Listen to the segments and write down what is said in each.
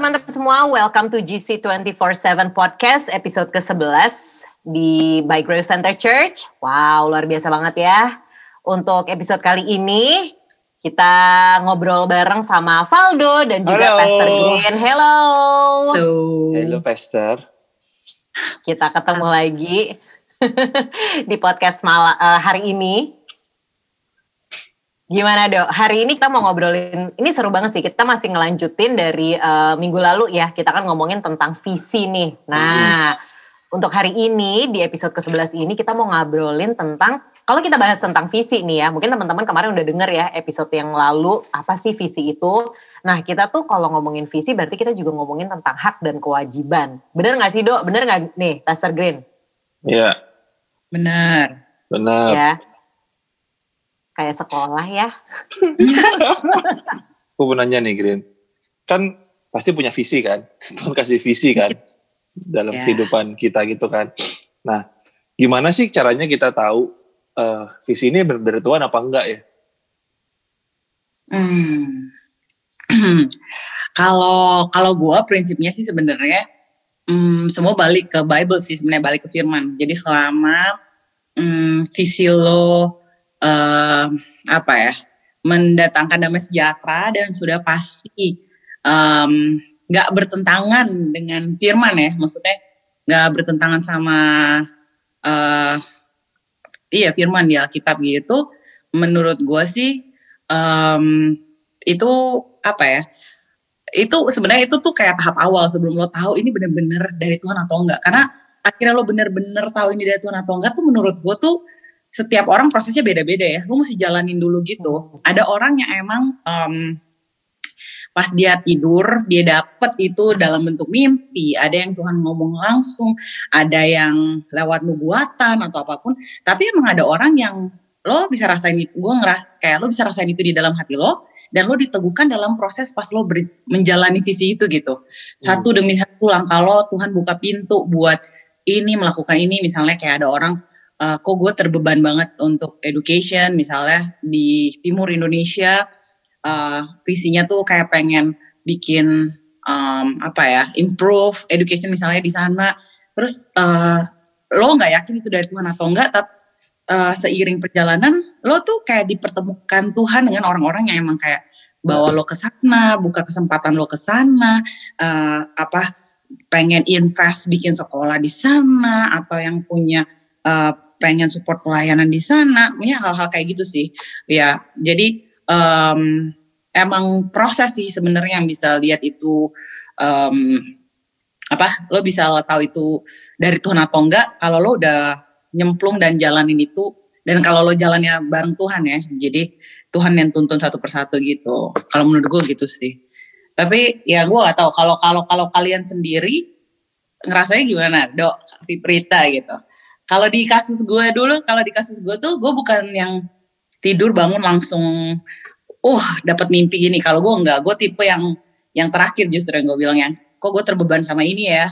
teman-teman semua, welcome to GC 24/7 Podcast episode ke-11 di By Grace Center Church. Wow, luar biasa banget ya. Untuk episode kali ini kita ngobrol bareng sama Valdo dan juga Halo. Pastor Green. Hello. Halo. Halo Pastor. Kita ketemu lagi di podcast malam hari ini. Gimana dok? Hari ini kita mau ngobrolin, ini seru banget sih. Kita masih ngelanjutin dari eh, minggu lalu ya. Kita kan ngomongin tentang visi nih. Nah, untuk hari ini di episode ke-11 ini kita mau ngobrolin tentang, kalau kita bahas tentang visi nih ya. Mungkin teman-teman kemarin udah denger ya episode yang lalu, apa sih visi itu. Nah kita tuh kalau ngomongin visi berarti kita juga ngomongin tentang hak dan kewajiban. Bener gak sih dok? Bener gak nih Pastor Green? Iya, Benar. benar. Ya. Kayak sekolah ya. Aku mau nanya nih Green. Kan pasti punya visi kan? Tuhan kasih visi kan? Dalam Ya. kehidupan kita gitu kan. Nah, gimana sih caranya kita tahu eh, visi ini benar dari Tuhan apa enggak ya? Hmm. kalau kalau gua prinsipnya sih sebenarnya hmm, semua balik ke Bible sih sebenarnya balik ke Firman. Jadi selama hmm, visi lo eh, apa ya mendatangkan damai sejahtera dan sudah pasti nggak bertentangan dengan Firman ya, maksudnya nggak bertentangan sama eh, iya Firman di Alkitab gitu. Menurut gua sih em, itu apa ya? Itu sebenarnya itu tuh kayak tahap awal sebelum lo tahu ini bener-bener dari Tuhan atau enggak. Karena akhirnya lo bener-bener tahu ini dari Tuhan atau enggak tuh menurut gue tuh setiap orang prosesnya beda-beda ya. Lo mesti jalanin dulu gitu. Ada orang yang emang em, pas dia tidur dia dapet itu dalam bentuk mimpi. Ada yang Tuhan ngomong langsung, ada yang lewat nubuatan atau apa pun. Tapi emang ada orang yang lo bisa rasain itu, gue ngeras kayak lo bisa rasain itu di dalam hati lo dan lo diteguhkan dalam proses pas lo menjalani visi itu gitu. Satu demi satu langkah lo Tuhan buka pintu buat ini melakukan ini misalnya kayak ada orang eh, kok gue terbeban banget untuk education misalnya di timur Indonesia eh, visinya tuh kayak pengen bikin em, apa ya improve education misalnya di sana. Terus eh, lo nggak yakin itu dari Tuhan atau enggak tapi eh, seiring perjalanan lo tuh kayak dipertemukan Tuhan dengan orang-orang yang emang kayak bawa lo ke sana, buka kesempatan lo ke sana, eh, apa pengen invest bikin sekolah di sana atau yang punya eh, pengen support pelayanan di sana, punya hal-hal kayak gitu sih. Ya, jadi em, emang proses sih sebenarnya yang bisa lihat itu em, apa lo bisa tahu itu dari Tuhan atau enggak. Kalau lo udah nyemplung dan jalanin itu dan kalau lo jalannya bareng Tuhan ya jadi Tuhan yang tuntun satu persatu gitu. Kalau menurut gue gitu sih. Tapi ya gue gak tahu. Kalau kalau kalau kalian sendiri ngerasanya gimana dok? Fiprita gitu kalau di kasus gue dulu kalau di kasus gue tuh gue bukan yang tidur bangun langsung uh dapat mimpi gini. Kalau gue enggak gue tipe yang yang terakhir justru yang gue bilang yang kok gue terbeban sama ini ya?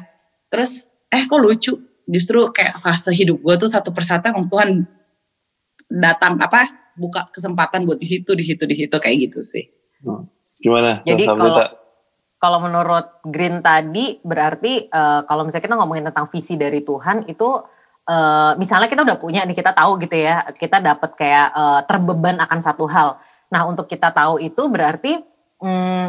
Terus eh kok lucu? Justru kayak fase hidup gue tuh satu persatu emang Tuhan datang apa buka kesempatan buat di situ di situ di situ kayak gitu sih. Gimana? Jadi kalau kalau menurut Green tadi berarti eh, kalau misalnya kita ngomongin tentang visi dari Tuhan itu eh, misalnya kita udah punya nih kita tahu gitu ya kita dapat kayak eh, terbeban akan satu hal. Nah untuk kita tahu itu berarti hmm,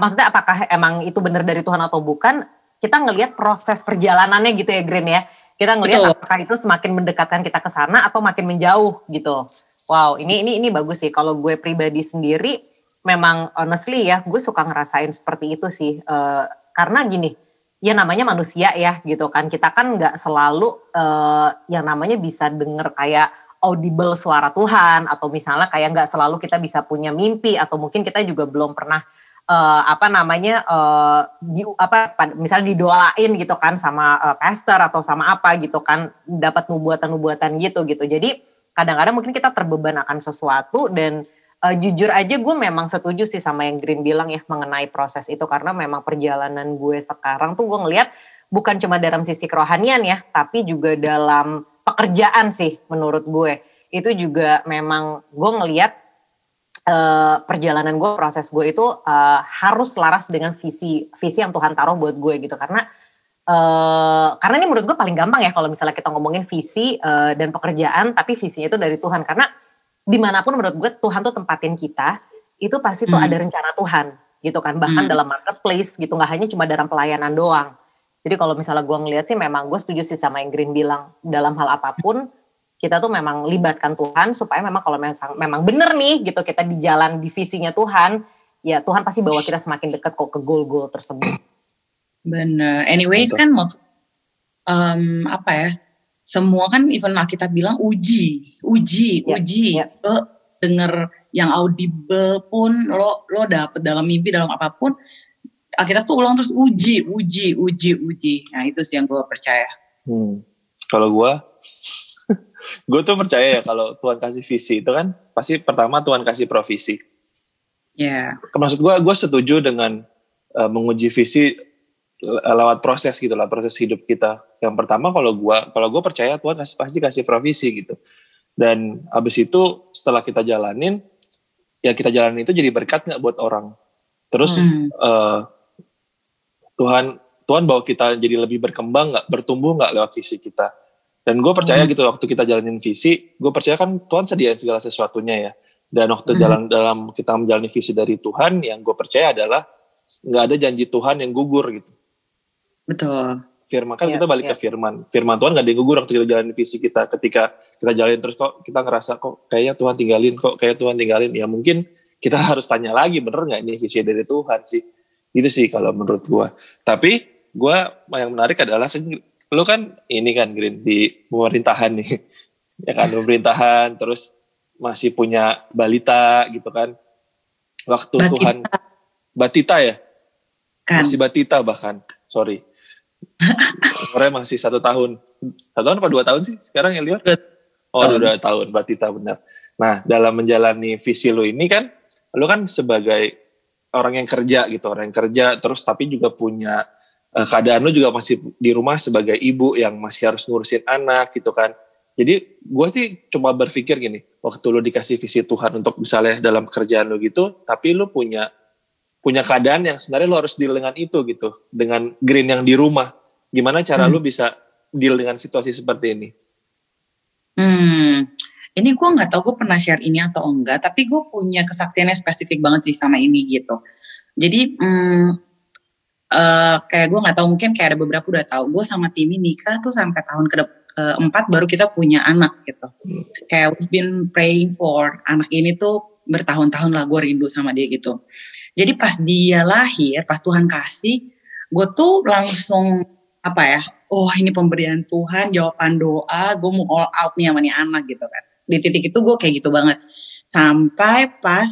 maksudnya apakah emang itu benar dari Tuhan atau bukan? Kita ngelihat proses perjalanannya gitu ya Green ya. Kita ngelihat Betul. apakah itu semakin mendekatkan kita ke sana atau makin menjauh gitu. Wow ini ini ini bagus sih. Kalau gue pribadi sendiri memang honestly ya gue suka ngerasain seperti itu sih Eh, karena gini ya namanya manusia ya gitu kan. Kita kan nggak selalu eh, yang namanya bisa denger kayak audible suara Tuhan atau misalnya kayak nggak selalu kita bisa punya mimpi atau mungkin kita juga belum pernah eh, apa namanya eh, di apa misalnya didoain gitu kan sama eh, pastor atau sama apa gitu kan dapat nubuatan-nubuatan gitu gitu. Jadi kadang-kadang mungkin kita terbeban akan sesuatu dan eh, jujur aja gue memang setuju sih sama yang Green bilang ya mengenai proses itu. Karena memang perjalanan gue sekarang tuh gue ngelihat bukan cuma dalam sisi kerohanian ya tapi juga dalam pekerjaan sih menurut gue. Itu juga memang gue ngelihat uh, perjalanan gue, proses gue itu uh, harus selaras dengan visi visi yang Tuhan taruh buat gue gitu. Karena uh, karena ini menurut gue paling gampang ya kalau misalnya kita ngomongin visi uh, dan pekerjaan tapi visinya itu dari Tuhan. Karena di mana pun menurut gue Tuhan tuh tempatin kita itu pasti tuh hmm. ada rencana Tuhan gitu kan bahkan hmm. dalam marketplace gitu nggak hanya cuma dalam pelayanan doang jadi kalau misalnya gue ngeliat sih memang gue setuju sih sama yang Green bilang dalam hal apa pun kita tuh memang libatkan Tuhan supaya memang kalau memang memang bener nih gitu kita di jalan divisinya Tuhan ya Tuhan pasti bawa kita semakin dekat kok ke goal-goal tersebut. Bener. Anyways Betul. kan um, apa ya semua kan even kita bilang uji, uji, yeah, uji. Yeah. Lo denger yang audible pun lo lo dapet dalam mimpi dalam apa pun kita tuh ulang terus uji uji uji uji nah itu sih yang gue percaya hmm. kalau gue gue tuh percaya ya kalau Tuhan kasih visi itu kan pasti pertama Tuhan kasih provisi ya yeah. maksud gue gue setuju dengan uh, menguji visi lewat proses gitu lah proses hidup kita yang pertama kalau gue kalau gue percaya Tuhan kasih pasti kasih provisi gitu dan abis itu setelah kita jalanin ya kita jalanin itu jadi berkat nggak buat orang. Terus hmm. uh, Tuhan Tuhan bawa kita jadi lebih berkembang nggak, bertumbuh nggak lewat visi kita. Dan gue percaya hmm. gitu waktu kita jalanin visi, gue percaya kan Tuhan sediain segala sesuatunya ya. Dan waktu hmm. jalan dalam kita menjalani visi dari Tuhan, yang gue percaya adalah nggak ada janji Tuhan yang gugur gitu. Betul. Firman kan yeah, kita balik yeah. ke firman. Firman Tuhan gak ada yang gugur waktu kita jalan visi kita. Ketika kita jalanin terus kok kita ngerasa kok kayaknya Tuhan tinggalin kok kayak Tuhan tinggalin. Ya mungkin kita harus tanya lagi bener nggak ini visi dari Tuhan sih? Itu sih kalau menurut gua. Tapi gua yang menarik adalah lo kan ini kan Green di pemerintahan nih. Ya kan pemerintahan terus masih punya balita gitu kan. Waktu batita. Tuhan batita ya? Kan. masih batita bahkan sorry Umurnya masih satu tahun. Satu tahun apa dua tahun sih sekarang lihat? Oh dua, dua tahun, Batita benar. Nah dalam menjalani visi lo ini kan, lo kan sebagai orang yang kerja gitu, orang yang kerja terus tapi juga punya uh, keadaan lo juga masih di rumah sebagai ibu yang masih harus ngurusin anak gitu kan. Jadi gue sih cuma berpikir gini, waktu lo dikasih visi Tuhan untuk misalnya dalam pekerjaan lo gitu, tapi lo punya punya keadaan yang sebenarnya lo harus deal dengan itu gitu dengan green yang di rumah. Gimana cara hmm. lo bisa deal dengan situasi seperti ini? Hmm ini gue nggak tahu gue pernah share ini atau enggak tapi gue punya kesaksiannya spesifik banget sih sama ini gitu. Jadi hmm, uh, kayak gue nggak tahu mungkin kayak ada beberapa udah tahu. Gue sama Timi nikah tuh sampai tahun ke keempat baru kita punya anak gitu. Hmm. kayak we've been praying for anak ini tuh bertahun-tahun lah gue rindu sama dia gitu jadi pas dia lahir, pas Tuhan kasih, gue tuh langsung apa ya, oh ini pemberian Tuhan, jawaban doa, gue mau all out nih sama nih anak gitu kan. Di titik itu gue kayak gitu banget. Sampai pas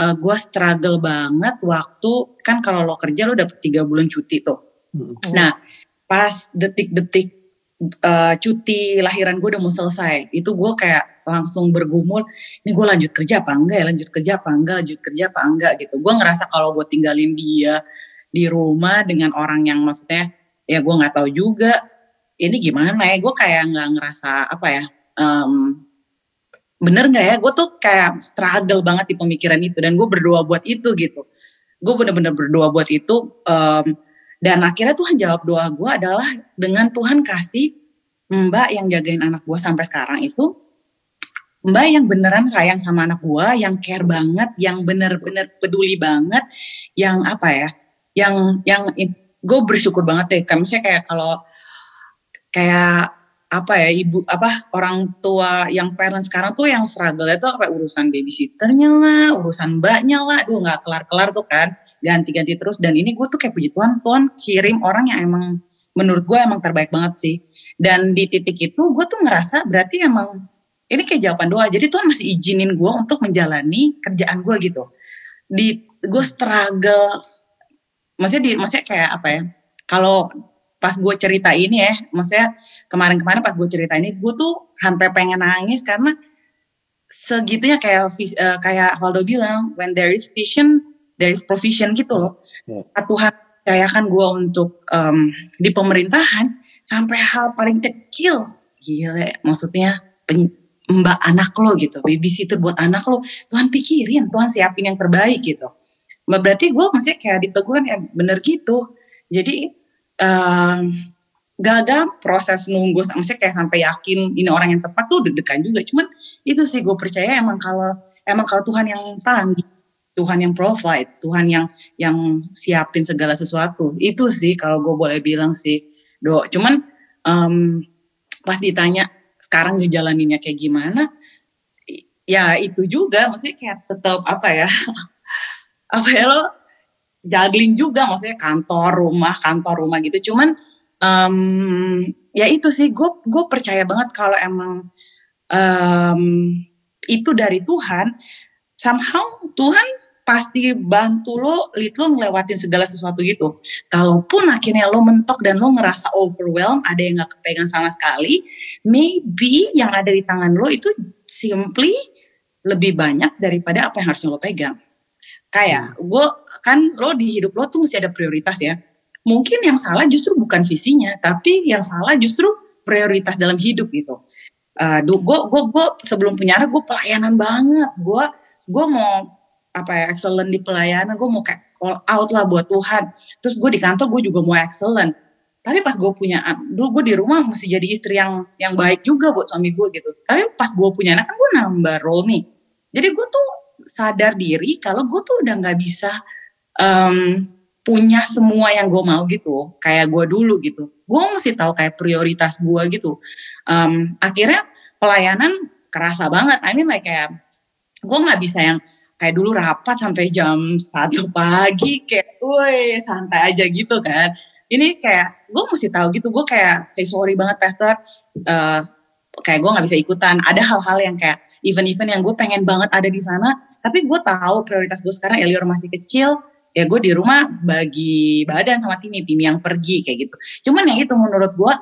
uh, eh, gue struggle banget waktu, kan kalau lo kerja lo dapet tiga bulan cuti tuh. Hmm. Nah pas detik-detik uh, cuti lahiran gue udah mau selesai. Itu gue kayak langsung bergumul ini gue lanjut kerja apa enggak ya? Lanjut kerja apa enggak? Lanjut kerja apa enggak? Gitu. Gue ngerasa kalau gue tinggalin dia di rumah dengan orang yang maksudnya ya gue nggak tahu juga ini gimana ya? Gue kayak nggak ngerasa apa ya um, bener nggak ya? Gue tuh kayak struggle banget di pemikiran itu dan gue berdoa buat itu gitu. Gue bener-bener berdoa buat itu um, dan akhirnya Tuhan jawab doa gue adalah dengan Tuhan kasih mbak yang jagain anak gue sampai sekarang itu mbak yang beneran sayang sama anak gue, yang care banget, yang bener-bener peduli banget, yang apa ya, yang yang gue bersyukur banget deh. Kayak misalnya kayak kalau kayak apa ya ibu apa orang tua yang parent sekarang tuh yang struggle itu apa urusan babysitternya lah, urusan mbaknya lah, aduh nggak kelar-kelar tuh kan ganti-ganti terus. Dan ini gue tuh kayak puji Tuhan Tuhan kirim orang yang emang menurut gue emang terbaik banget sih. Dan di titik itu gue tuh ngerasa berarti emang ini kayak jawaban doa. Jadi Tuhan masih izinin gue untuk menjalani kerjaan gue gitu. Di gue struggle maksudnya di maksudnya kayak apa ya kalau pas gue cerita ini ya maksudnya kemarin-kemarin pas gue cerita ini gue tuh sampai pengen nangis karena segitunya kayak uh, kayak Waldo bilang when there is vision dari provision gitu loh. Yeah. Tuhan percayakan gue untuk um, di pemerintahan sampai hal paling kecil, gile. Maksudnya pen, mbak anak lo gitu, babysitter buat anak lo. Tuhan pikirin, Tuhan siapin yang terbaik gitu. Berarti gue maksudnya kayak diteguhan ya bener gitu. Jadi um, gagal proses nunggu maksudnya kayak sampai yakin ini orang yang tepat tuh deg-degan juga cuman itu sih gue percaya emang kalau emang kalau Tuhan yang panggil Tuhan yang provide Tuhan yang yang siapin segala sesuatu. Itu sih kalau gue boleh bilang sih do. Cuman um, pas ditanya sekarang ngejalaninnya kayak gimana? Ya itu juga maksudnya kayak tetap apa ya apa ya lo juggling juga maksudnya kantor rumah kantor rumah gitu. Cuman um, ya itu sih gue gue percaya banget kalau emang um, itu dari Tuhan somehow Tuhan pasti bantu lo, lit lo ngelewatin segala sesuatu gitu. Kalaupun akhirnya lo mentok dan lo ngerasa overwhelmed, ada yang gak kepegang sama sekali, maybe yang ada di tangan lo itu simply lebih banyak daripada apa yang harusnya lo pegang. Kayak gue kan lo di hidup lo tuh mesti ada prioritas ya mungkin yang salah justru bukan visinya, tapi yang salah justru prioritas dalam hidup gitu. Uh, gue gue gue sebelum punya anak gue pelayanan banget, gue gue mau apa ya excellent di pelayanan, gue mau kayak all out lah buat Tuhan. Terus gue di kantor gue juga mau excellent. Tapi pas gue punya dulu gue di rumah mesti jadi istri yang yang baik juga buat suami gue gitu. Tapi pas gue punya anak kan gue nambah role nih. Jadi gue tuh sadar diri kalau gue tuh udah nggak bisa um, punya semua yang gue mau gitu kayak gue dulu gitu gue mesti tahu kayak prioritas gue gitu um, akhirnya pelayanan kerasa banget I mean like kayak gue nggak bisa yang kayak dulu rapat sampai jam satu pagi kayak woi santai aja gitu kan. Ini kayak gue mesti tahu gitu gue kayak say sorry banget pastor. Uh, kayak gue nggak bisa ikutan. Ada hal-hal yang kayak event-event yang gue pengen banget ada di sana tapi gue tahu prioritas gue sekarang Elior masih kecil ya gue di rumah bagi badan sama tim tim yang pergi kayak gitu. Cuman yang itu menurut gue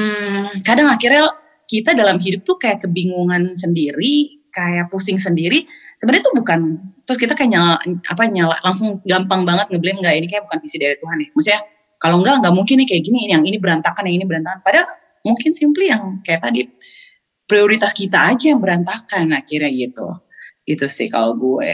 hmm, kadang akhirnya kita dalam hidup tuh kayak kebingungan sendiri kayak pusing sendiri sebenarnya itu bukan terus kita kayak nyala apa nyala langsung gampang banget ngeblame nggak ini kayak bukan visi dari Tuhan ya maksudnya kalau enggak nggak mungkin nih kayak gini yang ini berantakan yang ini berantakan padahal mungkin simply yang kayak tadi prioritas kita aja yang berantakan akhirnya gitu gitu sih kalau gue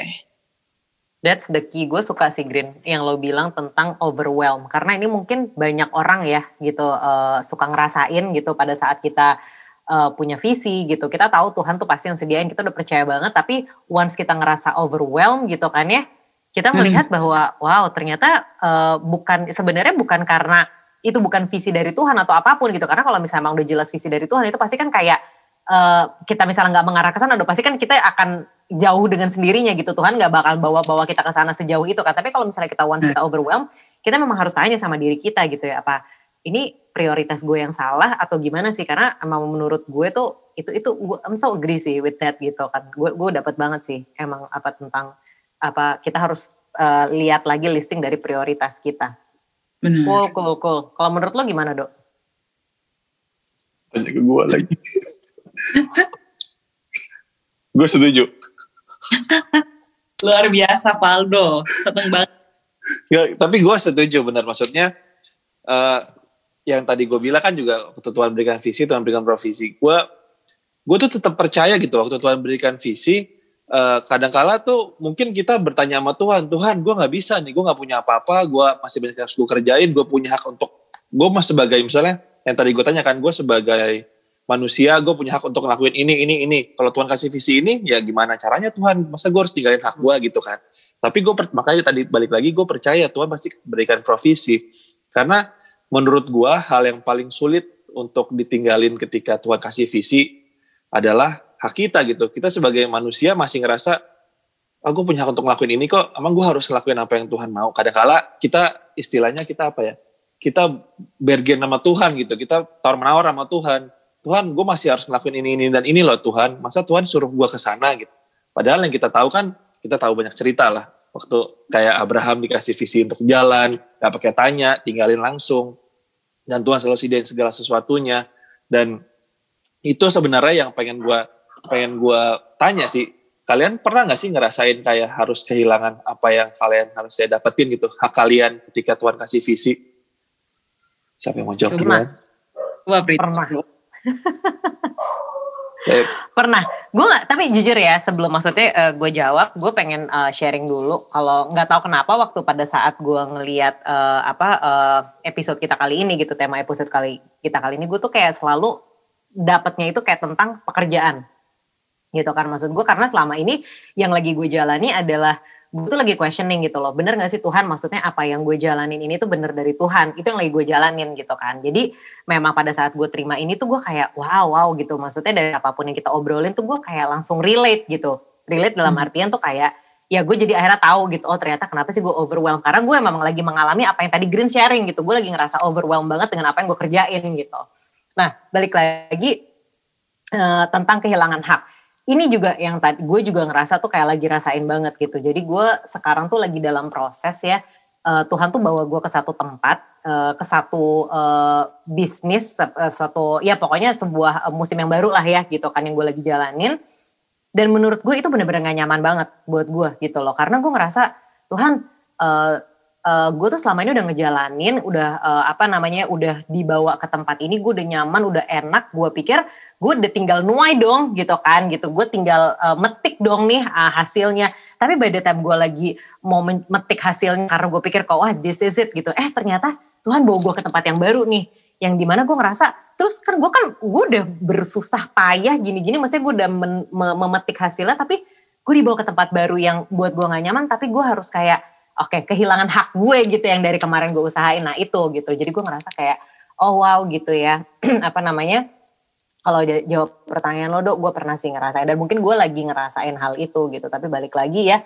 That's the key. Gue suka sih Green yang lo bilang tentang overwhelm. Karena ini mungkin banyak orang ya gitu uh, suka ngerasain gitu pada saat kita uh, punya visi gitu. Kita tahu Tuhan tuh pasti yang sediain. Kita udah percaya banget. Tapi once kita ngerasa overwhelm gitu kan ya, kita hmm. melihat hmm. bahwa wow ternyata uh, bukan sebenarnya bukan karena itu bukan visi dari Tuhan atau apa pun gitu. Karena kalau misalnya emang udah jelas visi dari Tuhan itu pasti kan kayak uh, kita misalnya nggak mengarah ke sana, udah pasti kan kita akan jauh dengan sendirinya gitu Tuhan nggak bakal bawa-bawa kita ke sana sejauh itu kan tapi kalau misalnya kita once kita overwhelm kita memang harus tanya sama diri kita gitu ya apa ini prioritas gue yang salah atau gimana sih? Karena emang menurut gue tuh itu itu gue I'm so agree sih with that gitu kan. Gue gue dapat banget sih emang apa tentang apa kita harus uh, lihat lagi listing dari prioritas kita. Benar. cool cool cool. Kalau menurut lo gimana dok? Tanya ke gue lagi. Gue setuju. Luar biasa Faldo, seneng banget. Ya, tapi gue setuju benar. Maksudnya uh, yang tadi gue bilang kan juga waktu Tuhan berikan visi, Tuhan berikan provisi. Gue gue tuh tetap percaya gitu waktu Tuhan berikan visi. Uh, kadangkala tuh mungkin kita bertanya sama Tuhan, Tuhan gue nggak bisa nih, gue nggak punya apa-apa, gue masih banyak yang gue kerjain, gue punya hak untuk gue masih sebagai misalnya yang tadi gue tanyakan gue sebagai manusia gue punya hak untuk ngelakuin ini ini ini kalau Tuhan kasih visi ini ya gimana caranya Tuhan masa gue harus tinggalin hak gue gitu kan tapi gue makanya tadi balik lagi gue percaya Tuhan pasti berikan provisi karena menurut gue hal yang paling sulit untuk ditinggalin ketika Tuhan kasih visi adalah hak kita gitu. Kita sebagai manusia masih ngerasa oh, gue punya hak untuk ngelakuin ini kok. Emang gue harus ngelakuin apa yang Tuhan mau? Kadang-kala kita istilahnya kita apa ya? Kita bergen sama Tuhan gitu. Kita tawar menawar sama Tuhan. Tuhan gue masih harus ngelakuin ini ini dan ini loh Tuhan. Masa Tuhan suruh gue ke sana? gitu. Padahal yang kita tahu kan kita tahu banyak cerita lah waktu kayak Abraham dikasih visi untuk jalan gak pakai tanya tinggalin langsung. Dan Tuhan selalu sediain segala sesuatunya. Dan itu sebenarnya yang pengen gue pengen gue tanya sih. Kalian pernah nggak sih ngerasain kayak harus kehilangan apa yang kalian harus saya dapetin gitu? Hak kalian ketika Tuhan kasih visi? Siapa yang mau jawab duluan? Wah, pernah Pernah. Gue nggak, tapi jujur ya sebelum maksudnya uh, gue jawab, gue pengen uh, sharing dulu. Kalau nggak tahu kenapa waktu pada saat gue ngeliat uh, apa uh, episode kita kali ini gitu, tema episode kali kita kali ini, gue tuh kayak selalu dapatnya itu kayak tentang pekerjaan gitu kan maksud gue karena selama ini yang lagi gue jalani adalah gue tuh lagi questioning gitu loh bener gak sih Tuhan? Maksudnya apa yang gue jalanin ini tuh bener dari Tuhan? Itu yang lagi gue jalanin gitu kan. Jadi memang pada saat gue terima ini tuh gue kayak wow wow gitu. Maksudnya dari apa pun yang kita obrolin tuh gue kayak langsung relate gitu. Relate dalam hmm. artian tuh kayak ya gue jadi akhirnya tahu gitu oh ternyata kenapa sih gue overwhelmed karena gue memang lagi mengalami apa yang tadi Green sharing gitu. Gue lagi ngerasa overwhelmed banget dengan apa yang gue kerjain gitu. Nah balik lagi uh, tentang kehilangan hak ini juga yang tadi gue juga ngerasa tuh kayak lagi rasain banget gitu. Jadi gue sekarang tuh lagi dalam proses ya. Uh, Tuhan tuh bawa gue ke satu tempat, uh, ke satu uh, bisnis, uh, suatu ya pokoknya sebuah musim yang baru lah ya gitu kan yang gue lagi jalanin. Dan menurut gue itu bener-bener gak nyaman banget buat gue gitu loh. Karena gue ngerasa Tuhan uh, uh, gue tuh selama ini udah ngejalanin, udah uh, apa namanya, udah dibawa ke tempat ini, gue udah nyaman, udah enak. Gue pikir gue udah tinggal nuai dong, gitu kan, gitu. Gue tinggal uh, metik dong nih uh, hasilnya. Tapi by the time gue lagi mau metik hasilnya, karena gue pikir kok wah this is it gitu. Eh ternyata Tuhan bawa gue ke tempat yang baru nih, yang di mana gue ngerasa, terus kan gue kan gue udah bersusah payah gini-gini, maksudnya gue udah men, memetik hasilnya, tapi gue dibawa ke tempat baru yang buat gue gak nyaman, tapi gue harus kayak oke okay, kehilangan hak gue gitu yang dari kemarin gue usahain. Nah itu gitu. Jadi gue ngerasa kayak oh wow gitu ya. Apa namanya? Kalau jawab pertanyaan lo dok gue pernah sih ngerasain. Dan mungkin gue lagi ngerasain hal itu gitu. Tapi balik lagi ya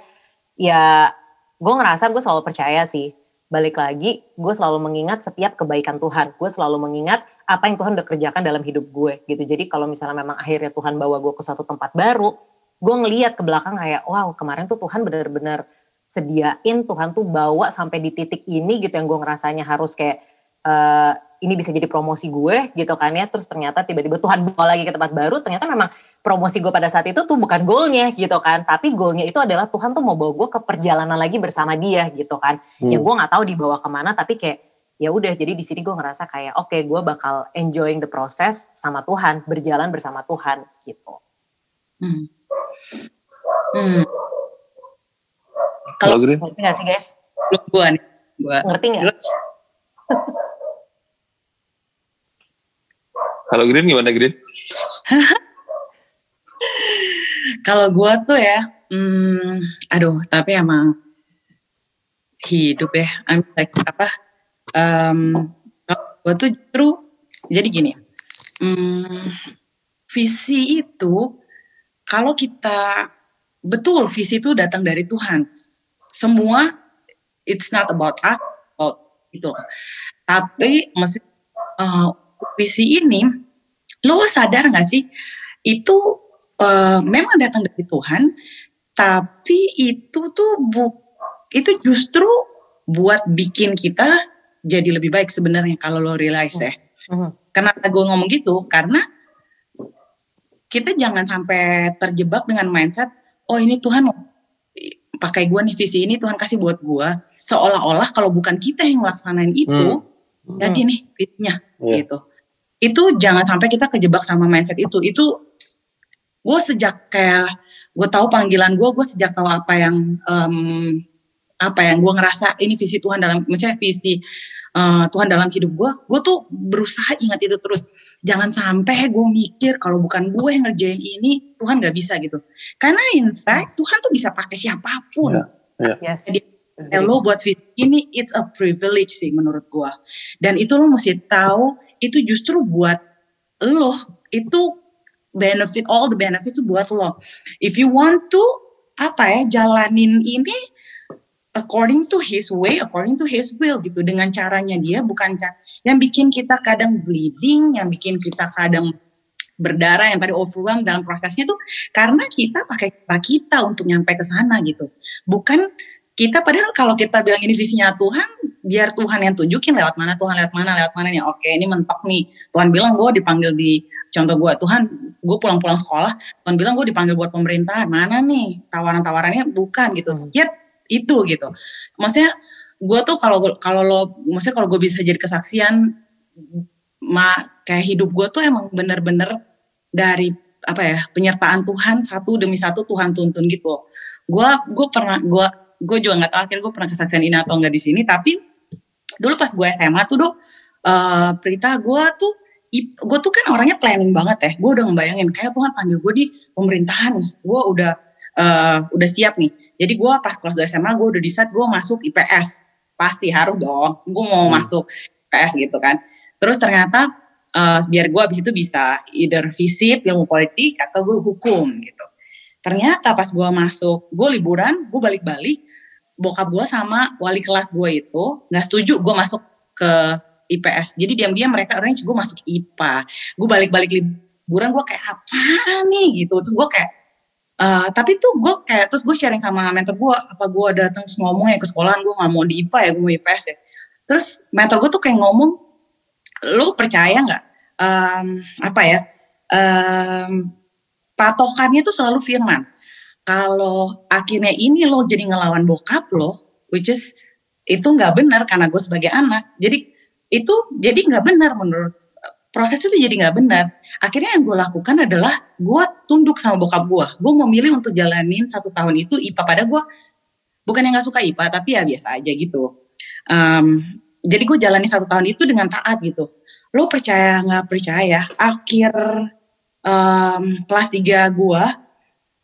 ya gue ngerasa gue selalu percaya sih. Balik lagi gue selalu mengingat setiap kebaikan Tuhan. Gue selalu mengingat apa yang Tuhan udah kerjakan dalam hidup gue gitu. Jadi kalau misalnya memang akhirnya Tuhan bawa gue ke suatu tempat baru gue ngeliat ke belakang kayak wow kemarin tuh Tuhan benar-benar sediain Tuhan tuh bawa sampai di titik ini gitu yang gue ngerasanya harus kayak uh, ini bisa jadi promosi gue gitu kan ya terus ternyata tiba-tiba Tuhan bawa lagi ke tempat baru ternyata memang promosi gue pada saat itu tuh bukan goalnya gitu kan tapi goalnya itu adalah Tuhan tuh mau bawa gue ke perjalanan lagi bersama dia gitu kan hmm. yang gue nggak tahu dibawa ke mana tapi kayak ya udah jadi di sini gue ngerasa kayak oke okay, gue bakal enjoying the process sama Tuhan berjalan bersama Tuhan gitu. Hmm. Hmm. Kalau Green? Ngerti gak sih guys? Belum gua nih. Gua. Ngerti gak? Kalau Green gimana Green? Kalau gue tuh ya, hmm, aduh, tapi emang hidup ya, I'm like apa? Um, gue tuh justru jadi gini, hmm, visi itu kalau kita betul visi itu datang dari Tuhan, semua it's not about us about itu tapi maksud uh, visi ini lo sadar gak sih itu uh, memang datang dari Tuhan tapi itu tuh bu itu justru buat bikin kita jadi lebih baik sebenarnya kalau lo realize ya. Mm-hmm. Kenapa gue ngomong gitu? Karena kita jangan sampai terjebak dengan mindset, oh ini Tuhan pakai gue nih visi ini Tuhan kasih buat gue seolah-olah kalau bukan kita yang ngelaksanain itu hmm. jadi nih visinya yeah. gitu itu jangan sampai kita kejebak sama mindset itu itu gue sejak kayak gue tahu panggilan gue gue sejak tahu apa yang um, apa yang gue ngerasa ini visi Tuhan dalam maksudnya visi uh, Tuhan dalam hidup gue gue tuh berusaha ingat itu terus. Jangan sampai gue mikir kalau bukan gue yang ngerjain ini Tuhan nggak bisa gitu. Karena in fact Tuhan tuh bisa pakai siapa pun. Yeah, yeah. Jadi, lo buat visi ini it's a privilege sih menurut gue dan itu lo mesti tahu itu justru buat lo itu benefit all the benefit itu buat lo. If you want to apa ya jalanin ini according to his way, according to his will gitu dengan caranya dia bukan yang bikin kita kadang bleeding, yang bikin kita kadang berdarah yang tadi overwhelmed dalam prosesnya tuh karena kita pakai cara kita untuk nyampe ke sana gitu. Bukan kita padahal kalau kita bilang ini visinya Tuhan, biar Tuhan yang tunjukin lewat mana Tuhan lewat mana lewat mana nih. Oke, ini mentok nih. Tuhan bilang gue dipanggil di contoh gue Tuhan, gue pulang-pulang sekolah. Tuhan bilang gue dipanggil buat pemerintahan. Mana nih tawaran-tawarannya? Bukan gitu. Hmm. Yet itu gitu. Maksudnya gue tuh kalau kalau lo maksudnya kalau gue bisa jadi kesaksian ma kayak hidup gue tuh emang bener-bener dari apa ya penyertaan Tuhan satu demi satu Tuhan tuntun gitu. Gue gue pernah gue gue juga nggak tahu akhirnya gue pernah kesaksian ini atau enggak di sini tapi dulu pas gue SMA tuh dok uh, Prita gue tuh gue tuh kan orangnya planning banget ya. Gue udah ngebayangin kayak Tuhan panggil gue di pemerintahan gue udah uh, udah siap nih jadi gue pas kelas 2 SMA gue udah decide gue masuk IPS pasti harus dong. Gue mau hmm. masuk IPS gitu kan. Terus ternyata uh, biar gue abis itu bisa either visip ilmu politik atau gue hukum gitu. Ternyata pas gue masuk gue liburan gue balik-balik bokap gue sama wali kelas gue itu nggak setuju gue masuk ke IPS jadi diam-diam mereka arrange gue masuk IPA gue balik-balik liburan gue kayak apa nih? gitu. Terus gue kayak uh, tapi tuh gue kayak terus gue sharing sama mentor gue apa gue datang ngomong ya ke sekolah gue nggak mau di IPA ya gue mau IPS ya terus mentor gue tuh kayak ngomong lu percaya nggak um, apa ya um, patokannya tuh selalu firman. Kalau akhirnya ini lo jadi ngelawan bokap lo, which is itu nggak benar karena gue sebagai anak. Jadi itu jadi nggak benar menurut proses itu jadi nggak benar. Akhirnya yang gue lakukan adalah gue tunduk sama bokap gue. Gue memilih untuk jalanin satu tahun itu IPA pada gue bukan yang nggak suka IPA tapi ya biasa aja gitu. Um, jadi gue jalani satu tahun itu dengan taat gitu. Lo percaya nggak percaya? Akhir um, kelas 3 gua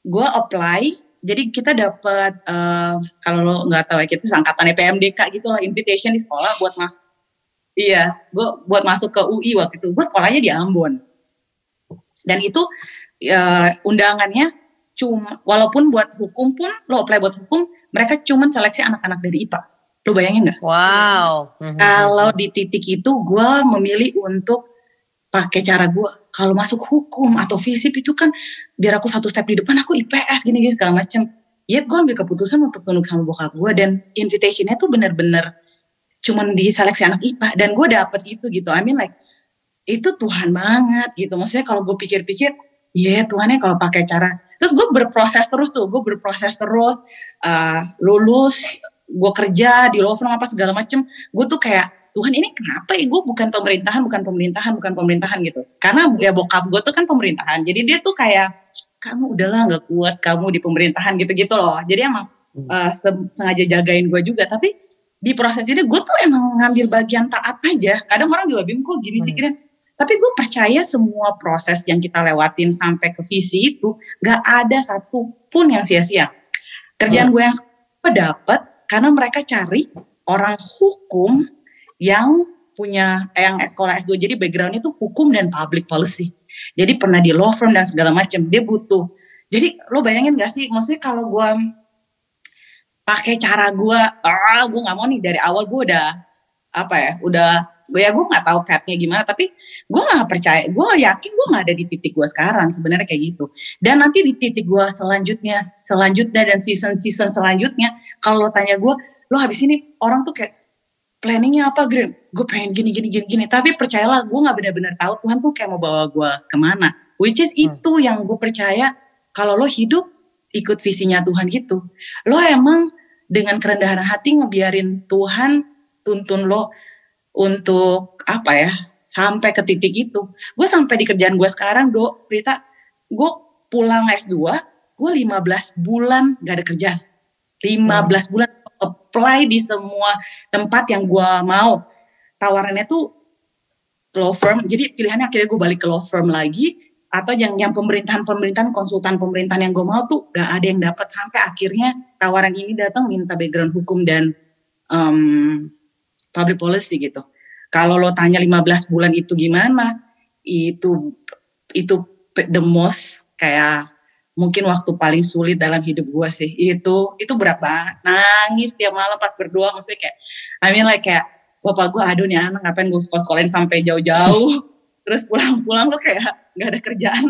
gua apply jadi kita dapat uh, kalau lo nggak tahu ya kita sangkatannya PMDK gitu lah invitation di sekolah buat masuk iya gua buat masuk ke UI waktu itu. Gua sekolahnya di Ambon. Dan itu uh, undangannya cuma walaupun buat hukum pun lo apply buat hukum mereka cuma seleksi anak-anak dari IPA lo bayangin nggak? Wow. Kalau di titik itu gue memilih untuk pakai cara gue kalau masuk hukum atau fisip itu kan biar aku satu step di depan aku IPS gini gini segala macem. Ya gue ambil keputusan untuk tunduk sama bokap gue dan invitationnya tuh bener-bener cuman diseleksi anak IPA dan gue dapet itu gitu. I mean like itu Tuhan banget gitu. Maksudnya kalau gue pikir-pikir iya yeah, Tuhannya kalau pakai cara. Terus gue berproses terus tuh gue berproses terus uh, lulus gue kerja di law firm apa segala macem. Gue tuh kayak Tuhan ini kenapa ya? Gue bukan pemerintahan bukan pemerintahan bukan pemerintahan gitu. Karena ya bokap gue tuh kan pemerintahan. Jadi dia tuh kayak kamu udahlah nggak kuat kamu di pemerintahan gitu-gitu loh. Jadi emang uh, sengaja jagain gue juga. Tapi di proses ini gue tuh emang ngambil bagian taat aja kadang orang juga bingung kok gini sih hmm. tapi gue percaya semua proses yang kita lewatin sampai ke visi itu gak ada satupun yang sia-sia kerjaan hmm. gue yang gue dapet karena mereka cari orang hukum yang punya eh, yang sekolah S2 jadi backgroundnya tuh hukum dan public policy. Jadi pernah di law firm dan segala macam. Dia butuh. Jadi lo bayangin gak sih maksudnya kalau gue pakai cara gue, ah gue nggak mau nih dari awal gue udah apa ya, udah gue ya gue nggak tahu petnya gimana tapi gue nggak percaya gue yakin gue nggak ada di titik gue sekarang sebenarnya kayak gitu dan nanti di titik gue selanjutnya selanjutnya dan season season selanjutnya kalau lo tanya gue lo habis ini orang tuh kayak planningnya apa Green? Gue pengen gini gini gini gini. Tapi percayalah gue nggak benar-benar tahu Tuhan tuh kayak mau bawa gue ke mana. Which is hmm. itu yang gue percaya kalau lo hidup ikut visinya Tuhan gitu. Lo emang dengan kerendahan hati ngebiarin Tuhan tuntun lo untuk apa ya sampai ke titik itu. Gue sampai di kerjaan gue sekarang, do, Prita, gue pulang S2, gue 15 bulan gak ada kerjaan. 15 hmm. bulan apply di semua tempat yang gue mau tawarannya tuh law firm jadi pilihannya akhirnya gue balik ke law firm lagi atau yang yang pemerintahan pemerintahan konsultan pemerintahan yang gue mau tuh gak ada yang dapat sampai akhirnya tawaran ini datang minta background hukum dan um, public policy gitu. Kalau lo tanya 15 bulan itu gimana itu itu the most kayak mungkin waktu paling sulit dalam hidup gue sih. Itu itu berat banget. Nangis tiap malam pas berdua maksudnya kayak I mean like kayak bapak gue aduh nih anak ngapain gue sekolah sekolahin sampai jauh-jauh terus pulang-pulang lo kayak nggak ada kerjaan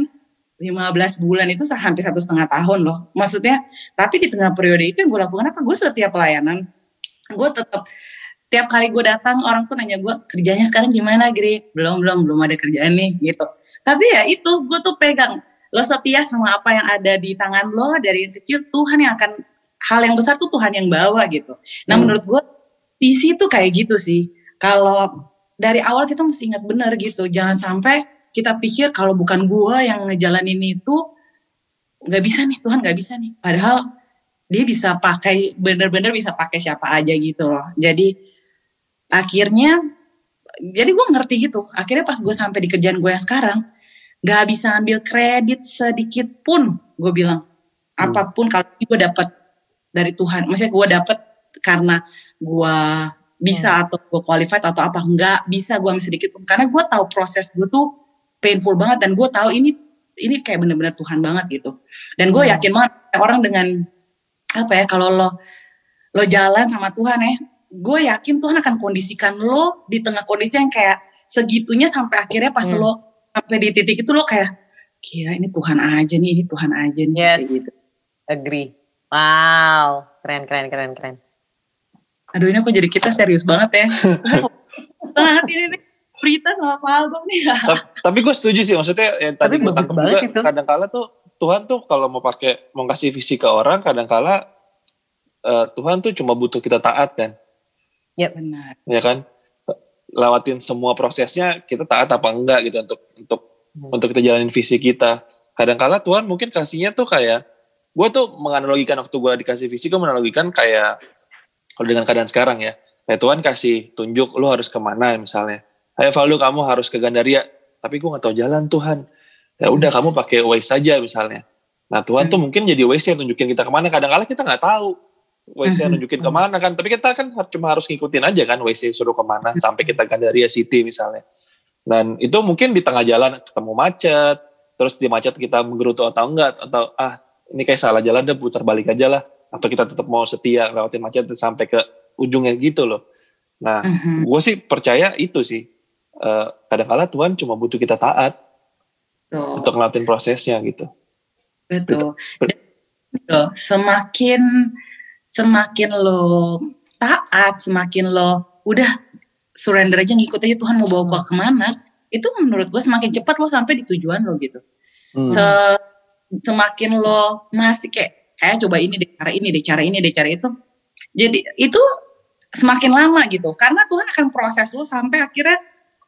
15 bulan itu hampir satu setengah tahun loh maksudnya tapi di tengah periode itu yang gue lakukan apa gue setiap pelayanan gue tetap tiap kali gue datang orang tuh nanya gue kerjanya sekarang gimana Gri belum belum belum ada kerjaan nih gitu tapi ya itu gue tuh pegang lo setia sama apa yang ada di tangan lo dari yang kecil Tuhan yang akan hal yang besar tuh Tuhan yang bawa gitu. Nah hmm. menurut gue visi tuh kayak gitu sih. Kalau dari awal kita mesti ingat benar gitu, jangan sampai kita pikir kalau bukan gue yang ngejalanin itu nggak bisa nih Tuhan nggak bisa nih. Padahal dia bisa pakai bener-bener bisa pakai siapa aja gitu loh. Jadi akhirnya jadi gue ngerti gitu. Akhirnya pas gue sampai di kerjaan gue yang sekarang nggak bisa ambil kredit sedikit pun gue bilang. Hmm. apa pun kalau gue dapat dari Tuhan. Maksudnya gue dapat karena gue bisa hmm. atau gue qualified atau apa nggak bisa gue ambil sedikit pun karena gue tahu proses gue tuh painful banget dan gue tahu ini ini kayak bener-bener Tuhan banget gitu dan gue hmm. yakin banget orang dengan apa ya kalau lo lo jalan sama Tuhan ya gue yakin Tuhan akan kondisikan lo di tengah kondisi yang kayak segitunya sampai akhirnya pas hmm. lo sampai di titik itu lo kayak kira ini Tuhan aja nih ini Tuhan aja nih yes. kayak gitu agree wow keren keren keren keren aduh ini aku jadi kita serius banget ya banget ini nih Prita sama Pak Album nih tapi gue setuju sih maksudnya yang tadi gue tangkap juga kadang-kala tuh Tuhan tuh kalau mau pakai mau kasih visi ke orang kadang-kala uh, Tuhan tuh cuma butuh kita taat kan Ya benar. Ya kan? Lewatin semua prosesnya kita taat apa enggak gitu untuk untuk hmm. untuk kita jalanin visi kita. Kadang-kala Tuhan mungkin kasihnya tuh kayak gue tuh menganalogikan waktu gue dikasih visi gue menganalogikan kayak kalau dengan keadaan sekarang ya. Kayak Tuhan kasih tunjuk lu harus ke mana misalnya. Ayo Valdo kamu harus ke Gandaria. Tapi gue gak tahu jalan Tuhan. Ya udah kamu pakai Waze saja misalnya. Nah Tuhan tuh hmm. mungkin jadi Waze yang tunjukin kita ke mana. Kadang-kala kita nggak tahu WC mm-hmm. nunjukin ke mana kan. Tapi kita kan cuma harus ngikutin aja kan WC suruh ke mana. Mm-hmm. sampai kita Gandaria City misalnya. Dan itu mungkin di tengah jalan ketemu macet. Terus di macet kita menggerutu atau enggak atau ah ini kayak salah jalan deh putar balik aja lah atau kita tetap mau setia lewatin macet sampai ke ujungnya gitu loh nah mm-hmm. gue sih percaya itu sih uh, kadang-kala Tuhan cuma butuh kita taat Betul. untuk ngelatin prosesnya gitu betul Betul. semakin semakin lo taat, semakin lo udah surrender aja ngikut aja Tuhan mau bawa gue ke mana, itu menurut gue semakin cepat lo sampai di tujuan lo gitu. Hmm. Se semakin lo masih kayak kayak coba ini deh cara ini deh cara ini deh cara itu, jadi itu semakin lama gitu karena Tuhan akan proses lo sampai akhirnya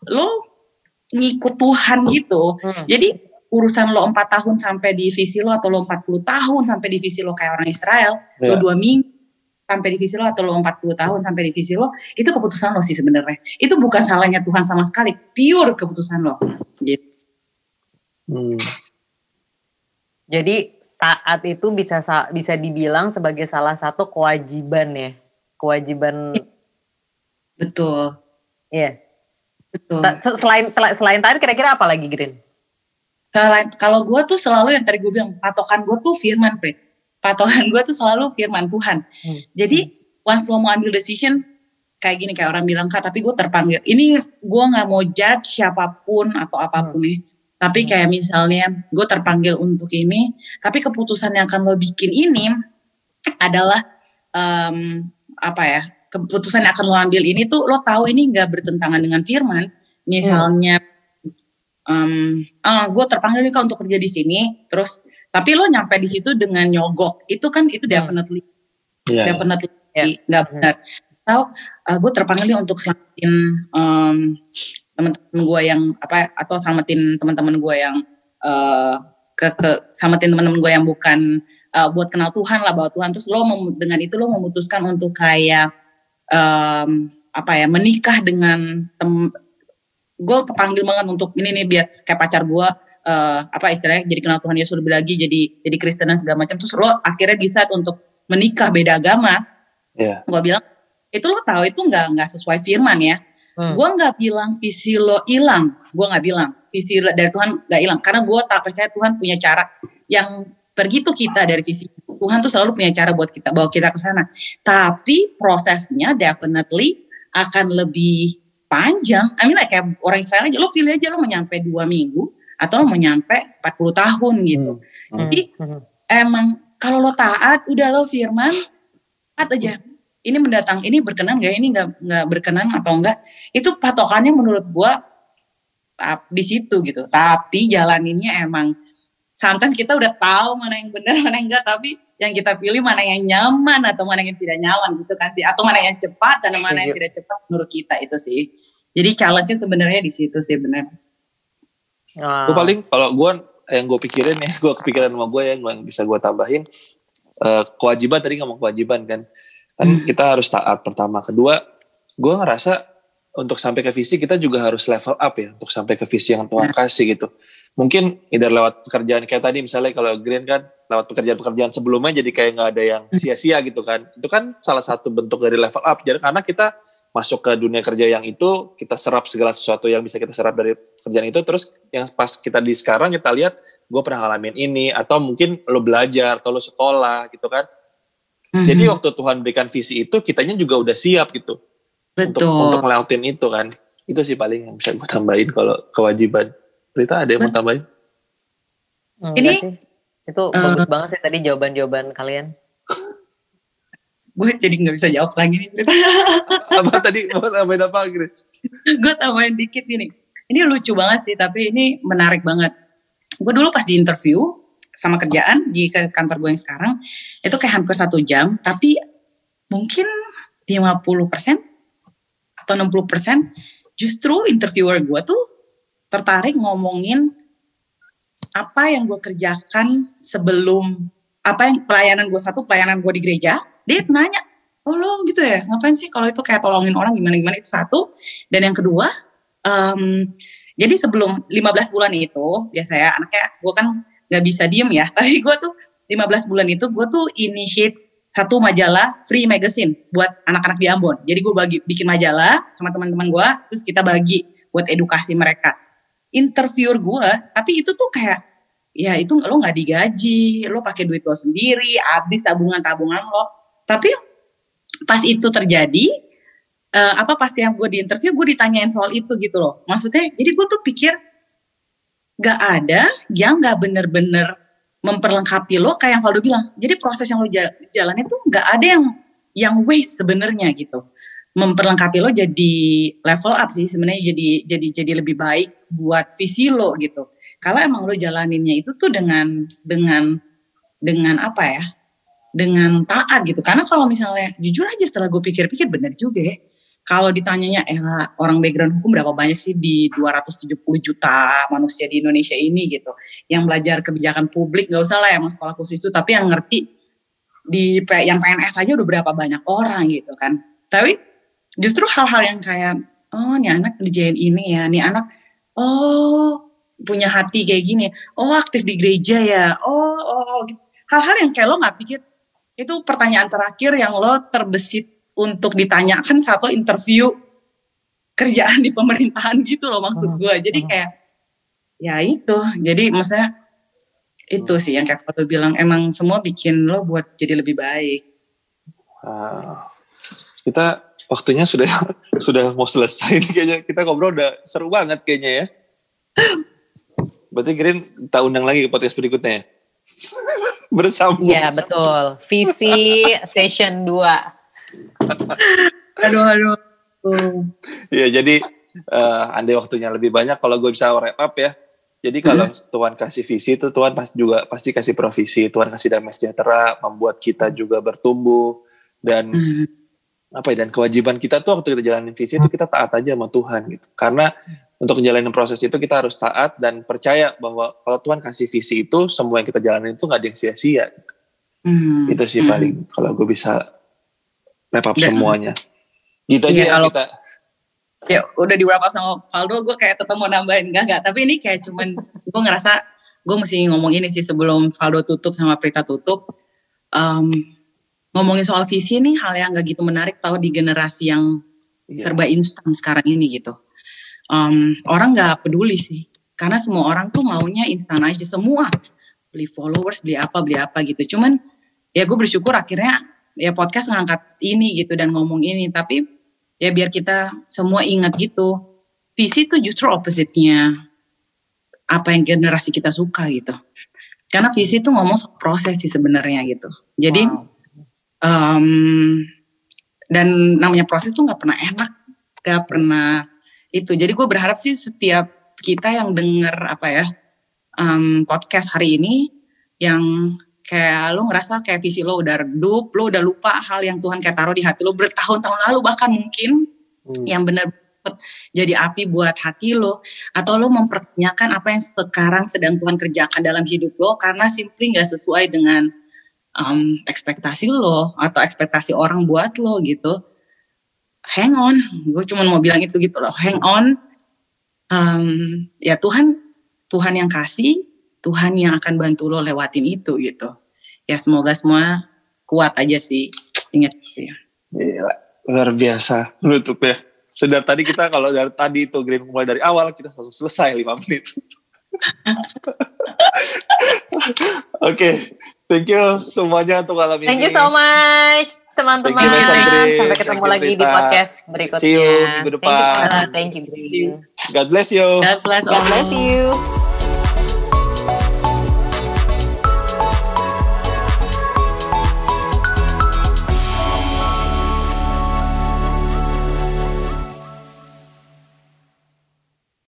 lo ngikut Tuhan gitu. Hmm. Jadi urusan lo empat tahun sampai divisi lo atau lo 40 tahun sampai divisi lo kayak orang Israel, yeah. lo dua minggu sampai divisi lo atau lo 40 tahun sampai divisi lo, itu keputusan lo sih sebenarnya. Itu bukan salahnya Tuhan sama sekali, pure keputusan lo. Gitu. Hmm. Jadi taat itu bisa bisa dibilang sebagai salah satu kewajiban ya, kewajiban. Betul. Iya. Betul. Selain selain tadi kira-kira apa lagi Green? kalau gue tuh selalu yang tadi gue bilang patokan gue tuh firman Prit. patokan gue tuh selalu firman Tuhan hmm. jadi once lo mau ambil decision kayak gini kayak orang bilang kak tapi gue terpanggil ini gue nggak mau judge siapa pun atau apa pun hmm. nih tapi kayak misalnya gue terpanggil untuk ini tapi keputusan yang akan lo bikin ini adalah um, apa ya keputusan yang akan lo ambil ini tuh lo tahu ini nggak bertentangan dengan firman misalnya hmm um, uh, gue terpanggil nih untuk kerja di sini terus tapi lo nyampe di situ dengan nyogok itu kan itu hmm. definitely yeah. definitely yeah. nggak hmm. benar tahu uh, gue terpanggil nih untuk selamatin um, teman-teman gue yang apa atau selamatin teman-teman gue yang uh, ke ke selamatin teman-teman gue yang bukan uh, buat kenal Tuhan lah bahwa Tuhan. Terus lo dengan itu lo memutuskan untuk kayak um, apa ya menikah dengan tem gue kepanggil banget untuk ini nih biar kayak pacar gue uh, apa istilahnya jadi kenal Tuhan Yesus lebih lagi jadi jadi Kristen dan segala macam. Terus lo akhirnya bisa untuk menikah beda agama. Yeah. gue bilang itu lo tahu itu nggak nggak sesuai firman ya hmm. gue nggak bilang visi lo hilang gue nggak bilang visi dari Tuhan nggak hilang karena gue tak percaya Tuhan punya cara yang pergi tuh kita dari visi Tuhan tuh selalu punya cara buat kita bawa kita ke sana tapi prosesnya definitely akan lebih panjang. I mean like kayak orang Israel aja, lo pilih aja lo mau nyampe dua minggu atau lo mau nyampe 40 tahun gitu. Hmm. Jadi hmm. emang kalau lo taat, udah lo firman, taat aja. Ini mendatang, ini berkenan gak, ini nggak nggak berkenan atau enggak. Itu patokannya menurut gua di situ gitu. Tapi jalaninnya emang sometimes kita udah tahu mana yang benar, mana yang enggak, tapi yang kita pilih mana yang nyaman atau mana yang tidak nyaman gitu kan sih. Atau mana yang cepat dan mana yang tidak cepat menurut kita itu sih. Jadi challenge-nya sebenarnya di situ sih benar Wow. Gue paling kalau gue yang gue pikirin ya, gue kepikiran sama gue ya, yang bisa gue tambahin. Uh, kewajiban tadi ngomong kewajiban kan, kan hmm. kita harus taat pertama, kedua gue ngerasa untuk sampai ke visi kita juga harus level up ya untuk sampai ke visi yang Tuhan kasih gitu. Mungkin either lewat pekerjaan kayak tadi misalnya kalau Green kan lewat pekerjaan-pekerjaan sebelumnya jadi kayak nggak ada yang sia-sia gitu kan. Itu kan salah satu bentuk dari level up. Jadi karena kita masuk ke dunia kerja yang itu kita serap segala sesuatu yang bisa kita serap dari kerjaan itu terus yang pas kita di sekarang kita lihat gue pernah ngalamin ini atau mungkin lo belajar atau lo sekolah gitu kan mm-hmm. jadi waktu Tuhan berikan visi itu kitanya juga udah siap gitu. Betul. untuk untuk ngelakuin itu kan. Itu sih paling yang bisa gue tambahin kalau kewajiban. Rita ada yang mau tambahin? Ini sih. itu uh, bagus banget sih tadi jawaban-jawaban kalian. Gue jadi nggak bisa jawab lagi nih apa tadi? Mau tambahin apa gitu gue tambahin dikit ini ini lucu banget sih tapi ini menarik banget. Gue dulu pas di interview sama kerjaan di kantor gue yang sekarang itu kayak hampir satu jam tapi mungkin 50% atau 60% justru interviewer gue tuh tertarik ngomongin apa yang gue kerjakan sebelum apa yang pelayanan gue satu pelayanan gue di gereja dia nanya oh lo gitu ya ngapain sih kalau itu kayak tolongin orang gimana gimana? Itu satu. Dan yang kedua um, jadi sebelum 15 bulan itu biasa ya anaknya gue kan nggak bisa diem ya tapi gue tuh 15 bulan itu gue tuh initiate satu majalah free magazine buat anak-anak di Ambon. Jadi gue bagi bikin majalah sama teman-teman gue, terus kita bagi buat edukasi mereka. Interviewer gue, tapi itu tuh kayak ya itu lo nggak digaji, lo pakai duit lo sendiri, habis tabungan-tabungan lo. Tapi pas itu terjadi, uh, apa pas yang gue di interview gue ditanyain soal itu gitu loh. Maksudnya, jadi gue tuh pikir gak ada yang gak bener-bener memperlengkapi lo kayak yang Valdo bilang. Jadi proses yang lo jalan itu gak ada yang yang waste sebenarnya gitu. Memperlengkapi lo jadi level up sih sebenarnya jadi jadi jadi lebih baik buat visi lo gitu. Kalau emang lo jalaninnya itu tuh dengan dengan dengan apa ya? dengan taat gitu. Karena kalau misalnya jujur aja setelah gue pikir-pikir bener juga ya. Kalau ditanyanya eh orang background hukum berapa banyak sih di 270 juta manusia di Indonesia ini gitu. Yang belajar kebijakan publik gak usah lah yang mau sekolah khusus itu tapi yang ngerti di yang PNS aja udah berapa banyak orang gitu kan. Tapi justru hal-hal yang kayak oh nih anak kerjain ini ya, nih anak oh punya hati kayak gini, oh aktif di gereja ya, oh oh, oh. Gitu. hal-hal yang kayak lo nggak pikir itu pertanyaan terakhir yang lo terbesit untuk ditanyakan satu interview kerjaan di pemerintahan gitu loh maksud hmm, gue. Jadi hmm. kayak ya itu. Jadi maksudnya itu sih yang kayak Fatul bilang emang semua bikin lo buat jadi lebih baik. Uh, kita waktunya sudah sudah mau selesai nih kayaknya kita ngobrol udah seru banget kayaknya ya. Berarti Green tak undang lagi ke podcast berikutnya ya? bersambung. Iya betul. Visi station 2. Aduh aduh. Iya jadi uh, andai waktunya lebih banyak kalau gue bisa wrap up ya. Jadi kalau hmm. Tuhan kasih visi itu Tuhan pasti juga pasti kasih provisi. Tuhan kasih damai sejahtera, membuat kita juga bertumbuh dan hmm. apa ya dan kewajiban kita tuh waktu kita jalanin visi itu kita taat aja sama Tuhan gitu. Karena untuk menjalani proses itu kita harus taat dan percaya bahwa kalau Tuhan kasih visi itu semua yang kita jalani itu nggak ada yang sia-sia. Hmm. Itu sih hmm. paling kalau gue bisa wrap up dan, semuanya. Gitu aja ya, kalau, kita. Ya udah di wrap up sama Valdo, gue kayak tetap mau nambahin enggak enggak. Tapi ini kayak cuman gue ngerasa gue mesti ngomong ini sih sebelum Valdo tutup sama Prita tutup. Um, ngomongin soal visi nih hal yang gak gitu menarik tahu di generasi yang yeah. serba instan sekarang ini gitu um, orang nggak peduli sih karena semua orang tuh maunya instan aja semua beli followers beli apa beli apa gitu cuman ya gue bersyukur akhirnya ya podcast ngangkat ini gitu dan ngomong ini. Tapi ya biar kita semua ingat gitu visi tuh justru opposite-nya. Apa yang generasi kita suka gitu. Karena visi tuh ngomong soal proses sih sebenarnya gitu. Jadi wow. um, dan namanya proses tuh nggak pernah enak gak pernah itu. Jadi gue berharap sih setiap kita yang denger apa ya um, podcast hari ini yang kayak lo ngerasa kayak visi lo udah redup, lo udah lupa hal yang Tuhan kayak taruh di hati lo bertahun-tahun lalu bahkan mungkin hmm. yang benar jadi api buat hati lo. Atau lo mempertanyakan apa yang sekarang sedang Tuhan kerjakan dalam hidup lo karena simply nggak sesuai dengan um, ekspektasi lo atau ekspektasi orang buat lo gitu. Hang on gue cuma mau bilang itu gitu loh. Hang on um, ya Tuhan Tuhan yang kasih Tuhan yang akan bantu lo lewatin itu gitu ya semoga semua kuat aja sih ingat gitu ya Gila, luar biasa nutup ya sudah tadi kita kalau dari tadi itu Green mulai dari awal kita langsung selesai lima menit. Oke, okay. thank you semuanya untuk malam ini. Thank you so much teman-teman. Sampai ketemu lagi di podcast berikutnya. See you minggu depan. Thank you. Thank you. God bless you. God bless, God bless you.